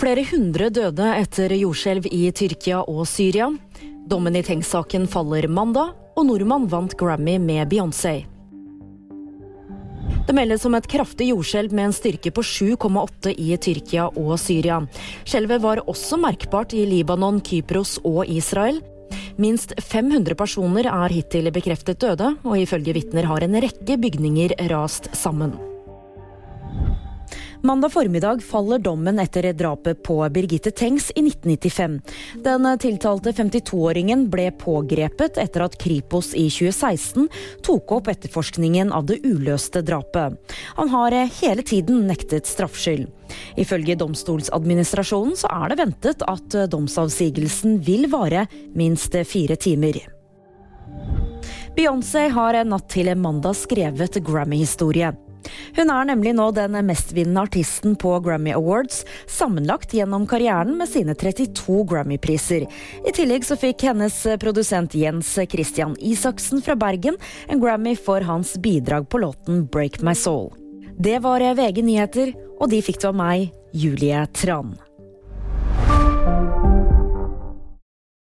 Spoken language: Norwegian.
Flere hundre døde etter jordskjelv i Tyrkia og Syria. Dommen i Tengs-saken faller mandag, og nordmann vant Grammy med Beyoncé. Det meldes om et kraftig jordskjelv med en styrke på 7,8 i Tyrkia og Syria. Skjelvet var også merkbart i Libanon, Kypros og Israel. Minst 500 personer er hittil bekreftet døde, og ifølge vitner har en rekke bygninger rast sammen. Mandag formiddag faller dommen etter drapet på Birgitte Tengs i 1995. Den tiltalte 52-åringen ble pågrepet etter at Kripos i 2016 tok opp etterforskningen av det uløste drapet. Han har hele tiden nektet straffskyld. Ifølge Domstoladministrasjonen så er det ventet at domsavsigelsen vil vare minst fire timer. Beyoncé har natt til mandag skrevet Grammy-historie. Hun er nemlig nå den mestvinnende artisten på Grammy Awards, sammenlagt gjennom karrieren med sine 32 Grammy-priser. I tillegg så fikk hennes produsent Jens Christian Isaksen fra Bergen en Grammy for hans bidrag på låten Break My Soul. Det var VG nyheter, og de fikk du av meg, Julie Tran.